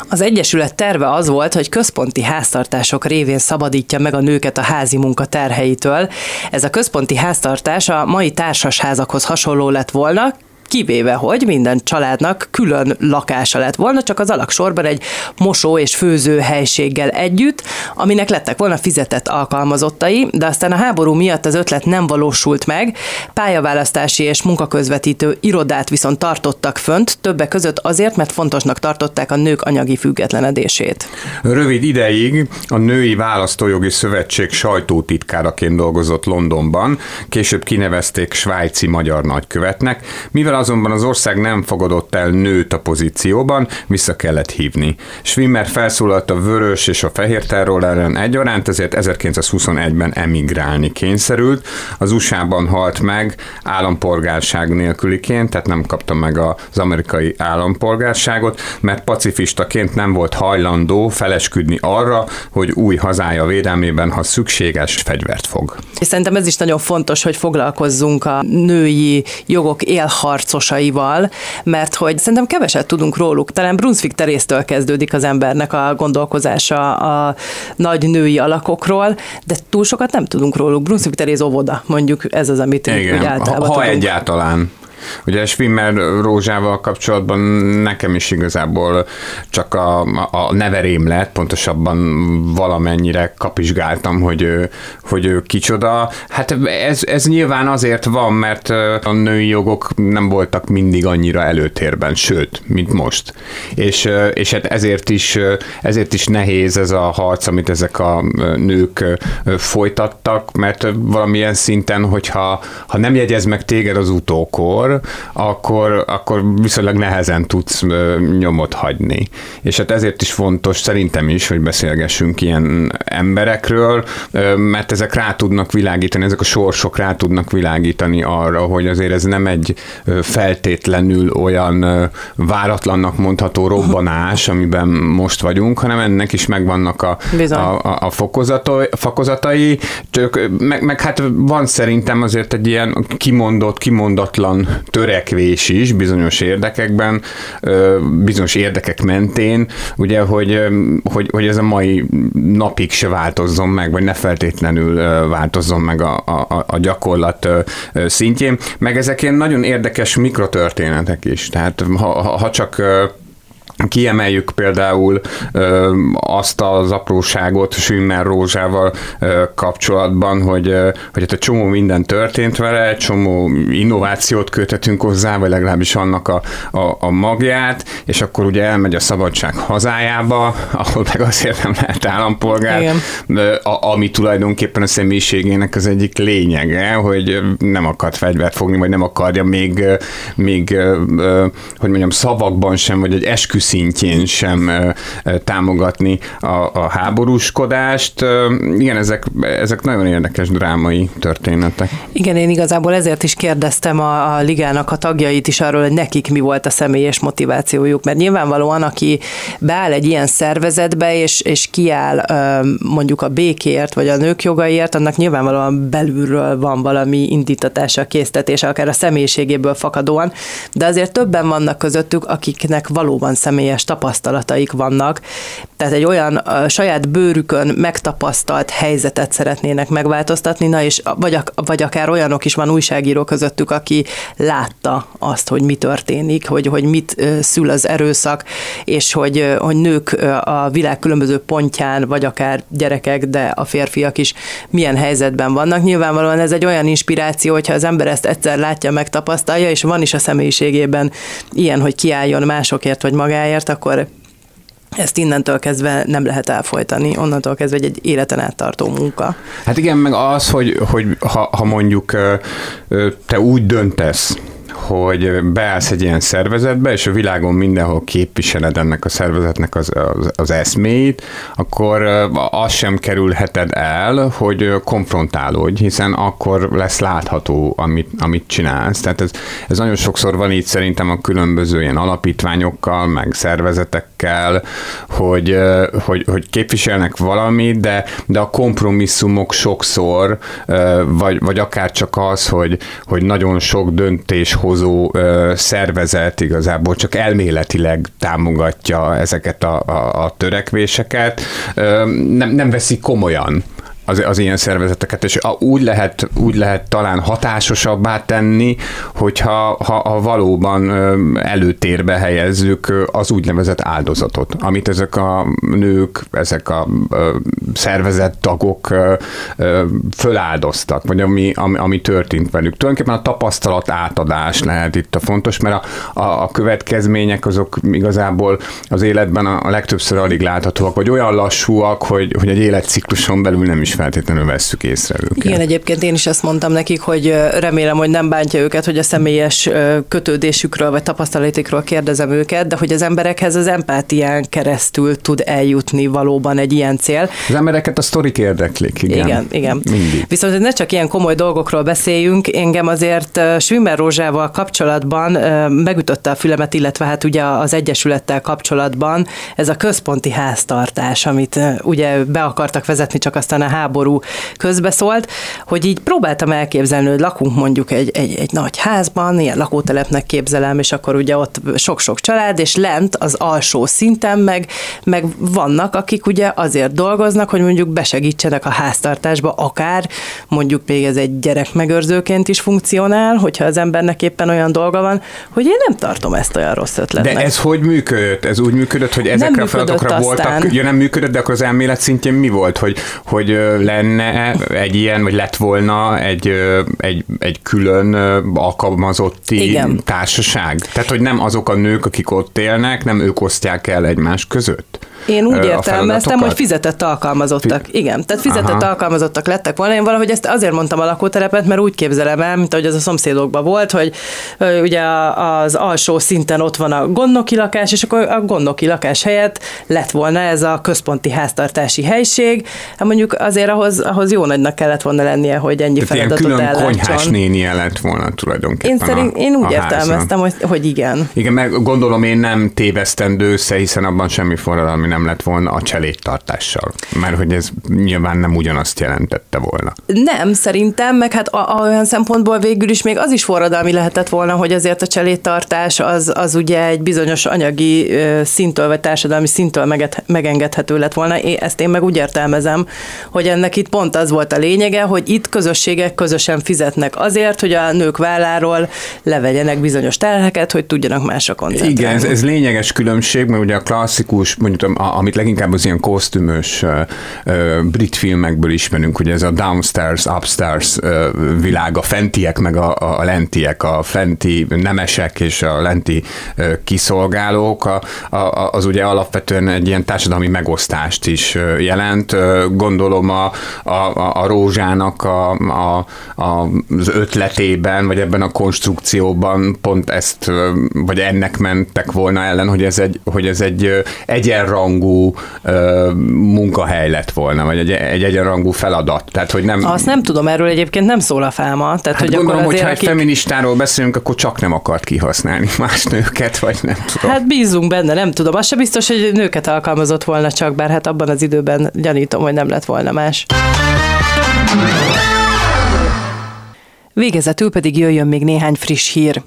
[SPEAKER 3] Az Egyesület terve az volt, hogy központi háztartások révén szabadítja meg a nőket a házi munka terheitől. Ez a központi háztartás a mai társasházakhoz hasonló lett volna, kivéve, hogy minden családnak külön lakása lett volna, csak az alaksorban egy mosó és főző helységgel együtt, aminek lettek volna fizetett alkalmazottai, de aztán a háború miatt az ötlet nem valósult meg, pályaválasztási és munkaközvetítő irodát viszont tartottak fönt, többek között azért, mert fontosnak tartották a nők anyagi függetlenedését.
[SPEAKER 4] Rövid ideig a Női Választójogi Szövetség sajtótitkáraként dolgozott Londonban, később kinevezték svájci magyar nagykövetnek, mivel azonban az ország nem fogadott el nőt a pozícióban, vissza kellett hívni. Schwimmer felszólalt a vörös és a fehér terror ellen egyaránt, ezért 1921-ben emigrálni kényszerült. Az USA-ban halt meg állampolgárság nélküliként, tehát nem kapta meg az amerikai állampolgárságot, mert pacifistaként nem volt hajlandó felesküdni arra, hogy új hazája védelmében, ha szükséges, fegyvert fog.
[SPEAKER 3] És szerintem ez is nagyon fontos, hogy foglalkozzunk a női jogok élharc harcosaival, mert hogy szerintem keveset tudunk róluk. Talán Brunswick terésztől kezdődik az embernek a gondolkozása a nagy női alakokról, de túl sokat nem tudunk róluk. Brunswick teréz óvoda, mondjuk ez az, amit
[SPEAKER 4] Igen, úgy általában ha, ha egyáltalán. Ugye Schwimmer Rózsával kapcsolatban nekem is igazából csak a, a neverém lett, pontosabban valamennyire kapizsgáltam, hogy ő, hogy ő kicsoda. Hát ez, ez nyilván azért van, mert a női jogok nem voltak mindig annyira előtérben, sőt, mint most. És, és hát ezért is, ezért is nehéz ez a harc, amit ezek a nők folytattak, mert valamilyen szinten, hogyha ha nem jegyez meg téged az utókor, akkor, akkor viszonylag nehezen tudsz nyomot hagyni. És hát ezért is fontos szerintem is, hogy beszélgessünk ilyen emberekről, mert ezek rá tudnak világítani, ezek a sorsok rá tudnak világítani arra, hogy azért ez nem egy feltétlenül olyan váratlannak mondható robbanás, amiben most vagyunk, hanem ennek is megvannak a, a, a, a fokozatai, fokozatai csak, meg, meg hát van szerintem azért egy ilyen kimondott, kimondatlan törekvés is bizonyos érdekekben, bizonyos érdekek mentén, ugye, hogy, hogy, hogy ez a mai napig se változzon meg, vagy ne feltétlenül változzon meg a, a, a gyakorlat szintjén, meg ezek ilyen nagyon érdekes mikrotörténetek is, tehát ha, ha csak Kiemeljük például ö, azt az apróságot Schwimmer Rózsával ö, kapcsolatban, hogy, ö, hogy hát egy csomó minden történt vele, egy csomó innovációt kötetünk hozzá, vagy legalábbis annak a, a, a magját, és akkor ugye elmegy a szabadság hazájába, ahol meg azért nem lehet állampolgár, Igen. A, ami tulajdonképpen a személyiségének az egyik lényege, hogy nem akart fegyvert fogni, vagy nem akarja még, még hogy mondjam, szavakban sem, vagy egy esküsz szintjén sem támogatni a, a háborúskodást. Igen, ezek, ezek nagyon érdekes drámai történetek.
[SPEAKER 3] Igen, én igazából ezért is kérdeztem a, a ligának a tagjait is arról, hogy nekik mi volt a személyes motivációjuk, mert nyilvánvalóan, aki beáll egy ilyen szervezetbe, és, és kiáll mondjuk a békért, vagy a nők jogaiért, annak nyilvánvalóan belülről van valami indítatása, késztetése, akár a személyiségéből fakadóan, de azért többen vannak közöttük, akiknek valóban személyes személyes tapasztalataik vannak, tehát egy olyan a saját bőrükön megtapasztalt helyzetet szeretnének megváltoztatni, na és vagy, vagy akár olyanok is van újságíró közöttük, aki látta azt, hogy mi történik, hogy, hogy mit szül az erőszak, és hogy, hogy nők a világ különböző pontján, vagy akár gyerekek, de a férfiak is milyen helyzetben vannak. Nyilvánvalóan ez egy olyan inspiráció, hogyha az ember ezt egyszer látja, megtapasztalja, és van is a személyiségében ilyen, hogy kiálljon másokért, vagy magáért, munkájáért, akkor ezt innentől kezdve nem lehet elfolytani, onnantól kezdve egy, egy életen át tartó munka.
[SPEAKER 4] Hát igen, meg az, hogy, hogy ha, ha mondjuk te úgy döntesz, hogy beállsz egy ilyen szervezetbe, és a világon mindenhol képviseled ennek a szervezetnek az, az, az eszméit, akkor az sem kerülheted el, hogy konfrontálódj, hiszen akkor lesz látható, amit, amit csinálsz. Tehát ez, ez nagyon sokszor van itt szerintem a különböző ilyen alapítványokkal, meg szervezetekkel, hogy, hogy, hogy képviselnek valamit, de, de a kompromisszumok sokszor, vagy, vagy akár csak az, hogy, hogy nagyon sok döntés hozó szervezet igazából csak elméletileg támogatja ezeket a, a, a törekvéseket, nem, nem veszik komolyan az, az ilyen szervezeteket, és úgy lehet, úgy lehet talán hatásosabbá tenni, hogyha ha, ha valóban előtérbe helyezzük az úgynevezett áldozatot, amit ezek a nők, ezek a szervezett tagok föláldoztak, vagy ami, ami, ami történt velük. Tulajdonképpen a tapasztalat átadás lehet itt a fontos, mert a, a, a következmények azok igazából az életben a, a legtöbbször alig láthatóak, vagy olyan lassúak, hogy, hogy egy életcikluson belül nem is feltétlenül vesszük észre őket.
[SPEAKER 3] Igen, egyébként én is ezt mondtam nekik, hogy remélem, hogy nem bántja őket, hogy a személyes kötődésükről vagy tapasztalatikról kérdezem őket, de hogy az emberekhez az empátián keresztül tud eljutni valóban egy ilyen cél.
[SPEAKER 4] Az embereket a sztorik érdeklik, igen.
[SPEAKER 3] Igen, igen. Mindig. Viszont ne csak ilyen komoly dolgokról beszéljünk, engem azért Schwimmer Rózsával kapcsolatban megütötte a fülemet, illetve hát ugye az Egyesülettel kapcsolatban ez a központi háztartás, amit ugye be akartak vezetni, csak aztán a háború közbeszólt, hogy így próbáltam elképzelni, hogy lakunk mondjuk egy, egy, egy nagy házban, ilyen lakótelepnek képzelem, és akkor ugye ott sok-sok család, és lent az alsó szinten meg, meg vannak, akik ugye azért dolgoznak, hogy mondjuk besegítsenek a háztartásba, akár mondjuk még ez egy gyerekmegőrzőként is funkcionál, hogyha az embernek éppen olyan dolga van, hogy én nem tartom ezt olyan rossz ötletnek.
[SPEAKER 4] De ez hogy működött? Ez úgy működött, hogy ezekre a feladatokra voltak, ja nem működött, de akkor az elmélet szintjén mi volt, hogy, hogy lenne egy ilyen, vagy lett volna egy, egy, egy külön alkalmazotti Igen. társaság? Tehát, hogy nem azok a nők, akik ott élnek, nem ők osztják el egymás között?
[SPEAKER 3] Én úgy értelmeztem, hogy fizetett alkalmazottak. Fi- Igen, tehát fizetett Aha. alkalmazottak lettek volna. Én valahogy ezt azért mondtam a lakótelepet, mert úgy képzelem el, mint ahogy az a szomszédokban volt, hogy ugye az alsó szinten ott van a gondnoki lakás, és akkor a gondnoki lakás helyett lett volna ez a központi háztartási helység. Hát mondjuk azért ahhoz, ahhoz jó nagynak kellett volna lennie, hogy ennyi tehát feladatot
[SPEAKER 4] ilyen külön konyhás nénie lett volna tulajdonképpen
[SPEAKER 3] Én, szerint, én úgy értelmeztem, hogy, hogy igen.
[SPEAKER 4] Igen, meg gondolom én nem tévesztendő össze, hiszen abban semmi forradalmi nem lett volna a cselédtartással? Mert hogy ez nyilván nem ugyanazt jelentette volna.
[SPEAKER 3] Nem, szerintem, meg hát a, a, olyan szempontból végül is még az is forradalmi lehetett volna, hogy azért a cselédtartás az, az ugye egy bizonyos anyagi szintől, vagy társadalmi szintől megengedhető lett volna. Én, ezt én meg úgy értelmezem, hogy ennek itt pont az volt a lényege, hogy itt közösségek közösen fizetnek azért, hogy a nők válláról levegyenek bizonyos terheket, hogy tudjanak másra koncentrálni.
[SPEAKER 4] Igen, ez, ez lényeges különbség, mert ugye a klasszikus, mondjuk, amit leginkább az ilyen kosztümös brit filmekből ismerünk, hogy ez a downstairs, upstairs világ, a fentiek meg a, a lentiek, a fenti nemesek és a lenti uh, kiszolgálók, az ugye alapvetően egy ilyen társadalmi megosztást is jelent. Gondolom a, a, a rózsának a, a, az ötletében, vagy ebben a konstrukcióban pont ezt, vagy ennek mentek volna ellen, hogy ez egy, hogy ez egy egyenrangú munkahely lett volna, vagy egy, egy egyenrangú feladat. Tehát, hogy nem...
[SPEAKER 3] Azt nem tudom, erről egyébként nem szól a fáma. Tehát,
[SPEAKER 4] hát hogy gondolom, hogy ha akik... egy feministáról beszélünk, akkor csak nem akart kihasználni más nőket, vagy nem tudom.
[SPEAKER 3] Hát bízunk benne, nem tudom. Az se biztos, hogy nőket alkalmazott volna csak, bár hát abban az időben gyanítom, hogy nem lett volna más. Végezetül pedig jöjjön még néhány friss hír.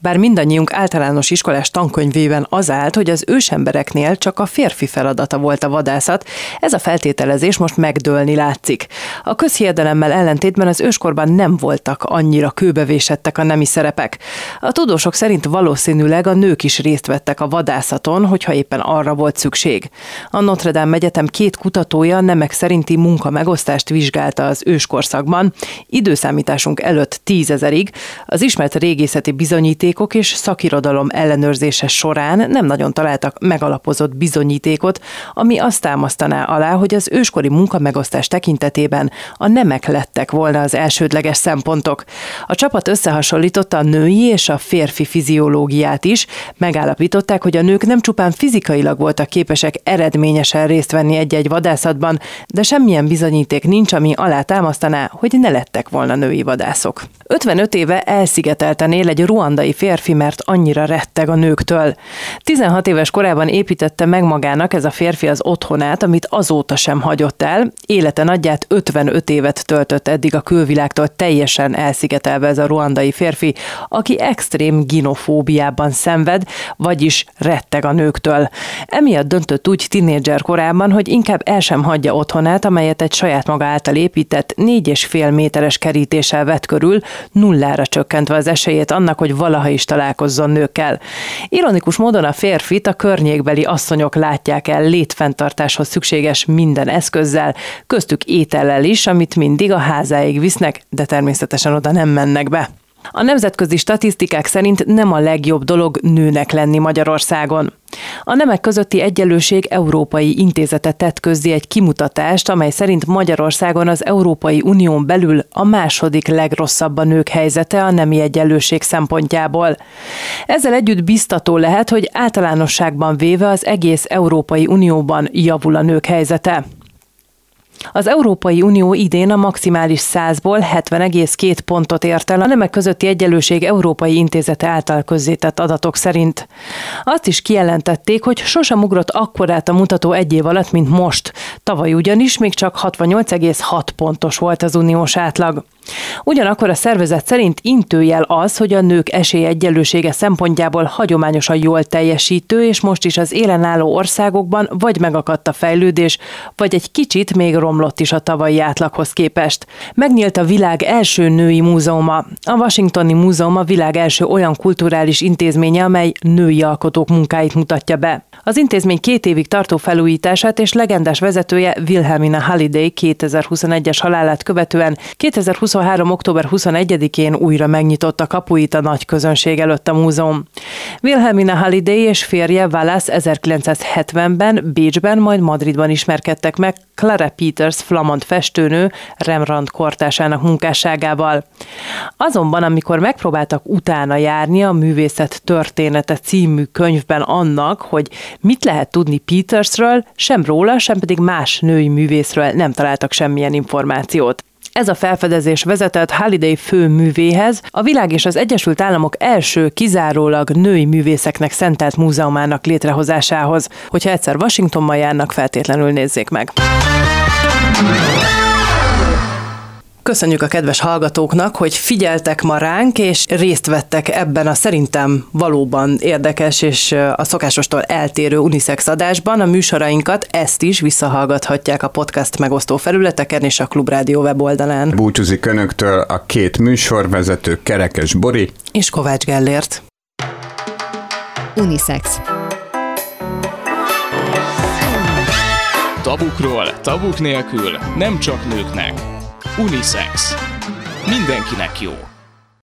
[SPEAKER 3] Bár mindannyiunk általános iskolás tankönyvében az állt, hogy az ősembereknél csak a férfi feladata volt a vadászat, ez a feltételezés most megdőlni látszik. A közhiedelemmel ellentétben az őskorban nem voltak annyira kőbevésettek a nemi szerepek. A tudósok szerint valószínűleg a nők is részt vettek a vadászaton, hogyha éppen arra volt szükség. A Notre Dame Egyetem két kutatója nemek szerinti munkamegosztást vizsgálta az őskorszakban, időszámításunk előtt tízezerig, az ismert régészeti bizonyít bizonyítékok és szakirodalom ellenőrzése során nem nagyon találtak megalapozott bizonyítékot, ami azt támasztaná alá, hogy az őskori munkamegosztás tekintetében a nemek lettek volna az elsődleges szempontok. A csapat összehasonlította a női és a férfi fiziológiát is, megállapították, hogy a nők nem csupán fizikailag voltak képesek eredményesen részt venni egy-egy vadászatban, de semmilyen bizonyíték nincs, ami alá támasztaná, hogy ne lettek volna női vadászok. 55 éve elszigetelten él egy ruandai férfi, mert annyira retteg a nőktől. 16 éves korában építette meg magának ez a férfi az otthonát, amit azóta sem hagyott el. Élete nagyját 55 évet töltött eddig a külvilágtól teljesen elszigetelve ez a ruandai férfi, aki extrém ginofóbiában szenved, vagyis retteg a nőktől. Emiatt döntött úgy tinédzser korában, hogy inkább el sem hagyja otthonát, amelyet egy saját maga által épített 4,5 méteres kerítéssel vett körül, nullára csökkentve az esélyét annak, hogy valaha is találkozzon nőkkel. Ironikus módon a férfit a környékbeli asszonyok látják el létfenntartáshoz szükséges minden eszközzel, köztük étellel is, amit mindig a házáig visznek, de természetesen oda nem mennek be. A nemzetközi statisztikák szerint nem a legjobb dolog nőnek lenni Magyarországon. A nemek közötti egyenlőség Európai Intézete tett közzé egy kimutatást, amely szerint Magyarországon az Európai Unión belül a második legrosszabb a nők helyzete a nemi egyenlőség szempontjából. Ezzel együtt biztató lehet, hogy általánosságban véve az egész Európai Unióban javul a nők helyzete. Az Európai Unió idén a maximális 100-ból 70,2 pontot ért el a nemek közötti egyenlőség Európai Intézete által közzétett adatok szerint. Azt is kijelentették, hogy sosem ugrott akkorát a mutató egy év alatt, mint most. Tavaly ugyanis még csak 68,6 pontos volt az uniós átlag. Ugyanakkor a szervezet szerint intőjel az, hogy a nők esélyegyenlősége szempontjából hagyományosan jól teljesítő, és most is az élen álló országokban vagy megakadt a fejlődés, vagy egy kicsit még romlott is a tavalyi átlaghoz képest. Megnyílt a világ első női múzeuma. A Washingtoni Múzeum a világ első olyan kulturális intézménye, amely női alkotók munkáit mutatja be. Az intézmény két évig tartó felújítását és legendás vezetője Wilhelmina Halliday 2021-es halálát követően 2023. október 21-én újra megnyitotta kapuit a nagy közönség előtt a múzeum. Wilhelmina Halliday és férje Wallace 1970-ben Bécsben, majd Madridban ismerkedtek meg Clara Peters flamand festőnő Rembrandt kortásának munkásságával. Azonban, amikor megpróbáltak utána járni a Művészet története című könyvben annak, hogy mit lehet tudni Petersről, sem róla, sem pedig más női művészről nem találtak semmilyen információt. Ez a felfedezés vezetett Holiday főművéhez, a világ és az Egyesült Államok első kizárólag női művészeknek szentelt múzeumának létrehozásához. Hogyha egyszer Washingtonban járnak, feltétlenül nézzék meg. Köszönjük a kedves hallgatóknak, hogy figyeltek ma ránk, és részt vettek ebben a szerintem valóban érdekes és a szokásostól eltérő unisex adásban. A műsorainkat ezt is visszahallgathatják a podcast megosztó felületeken és a Klubrádió weboldalán.
[SPEAKER 4] Búcsúzik Önöktől a két műsorvezető Kerekes Bori
[SPEAKER 10] és Kovács Gellért.
[SPEAKER 1] Unisex.
[SPEAKER 2] Tabukról, tabuk nélkül, nem csak nőknek. Unisex. Mindenkinek jó.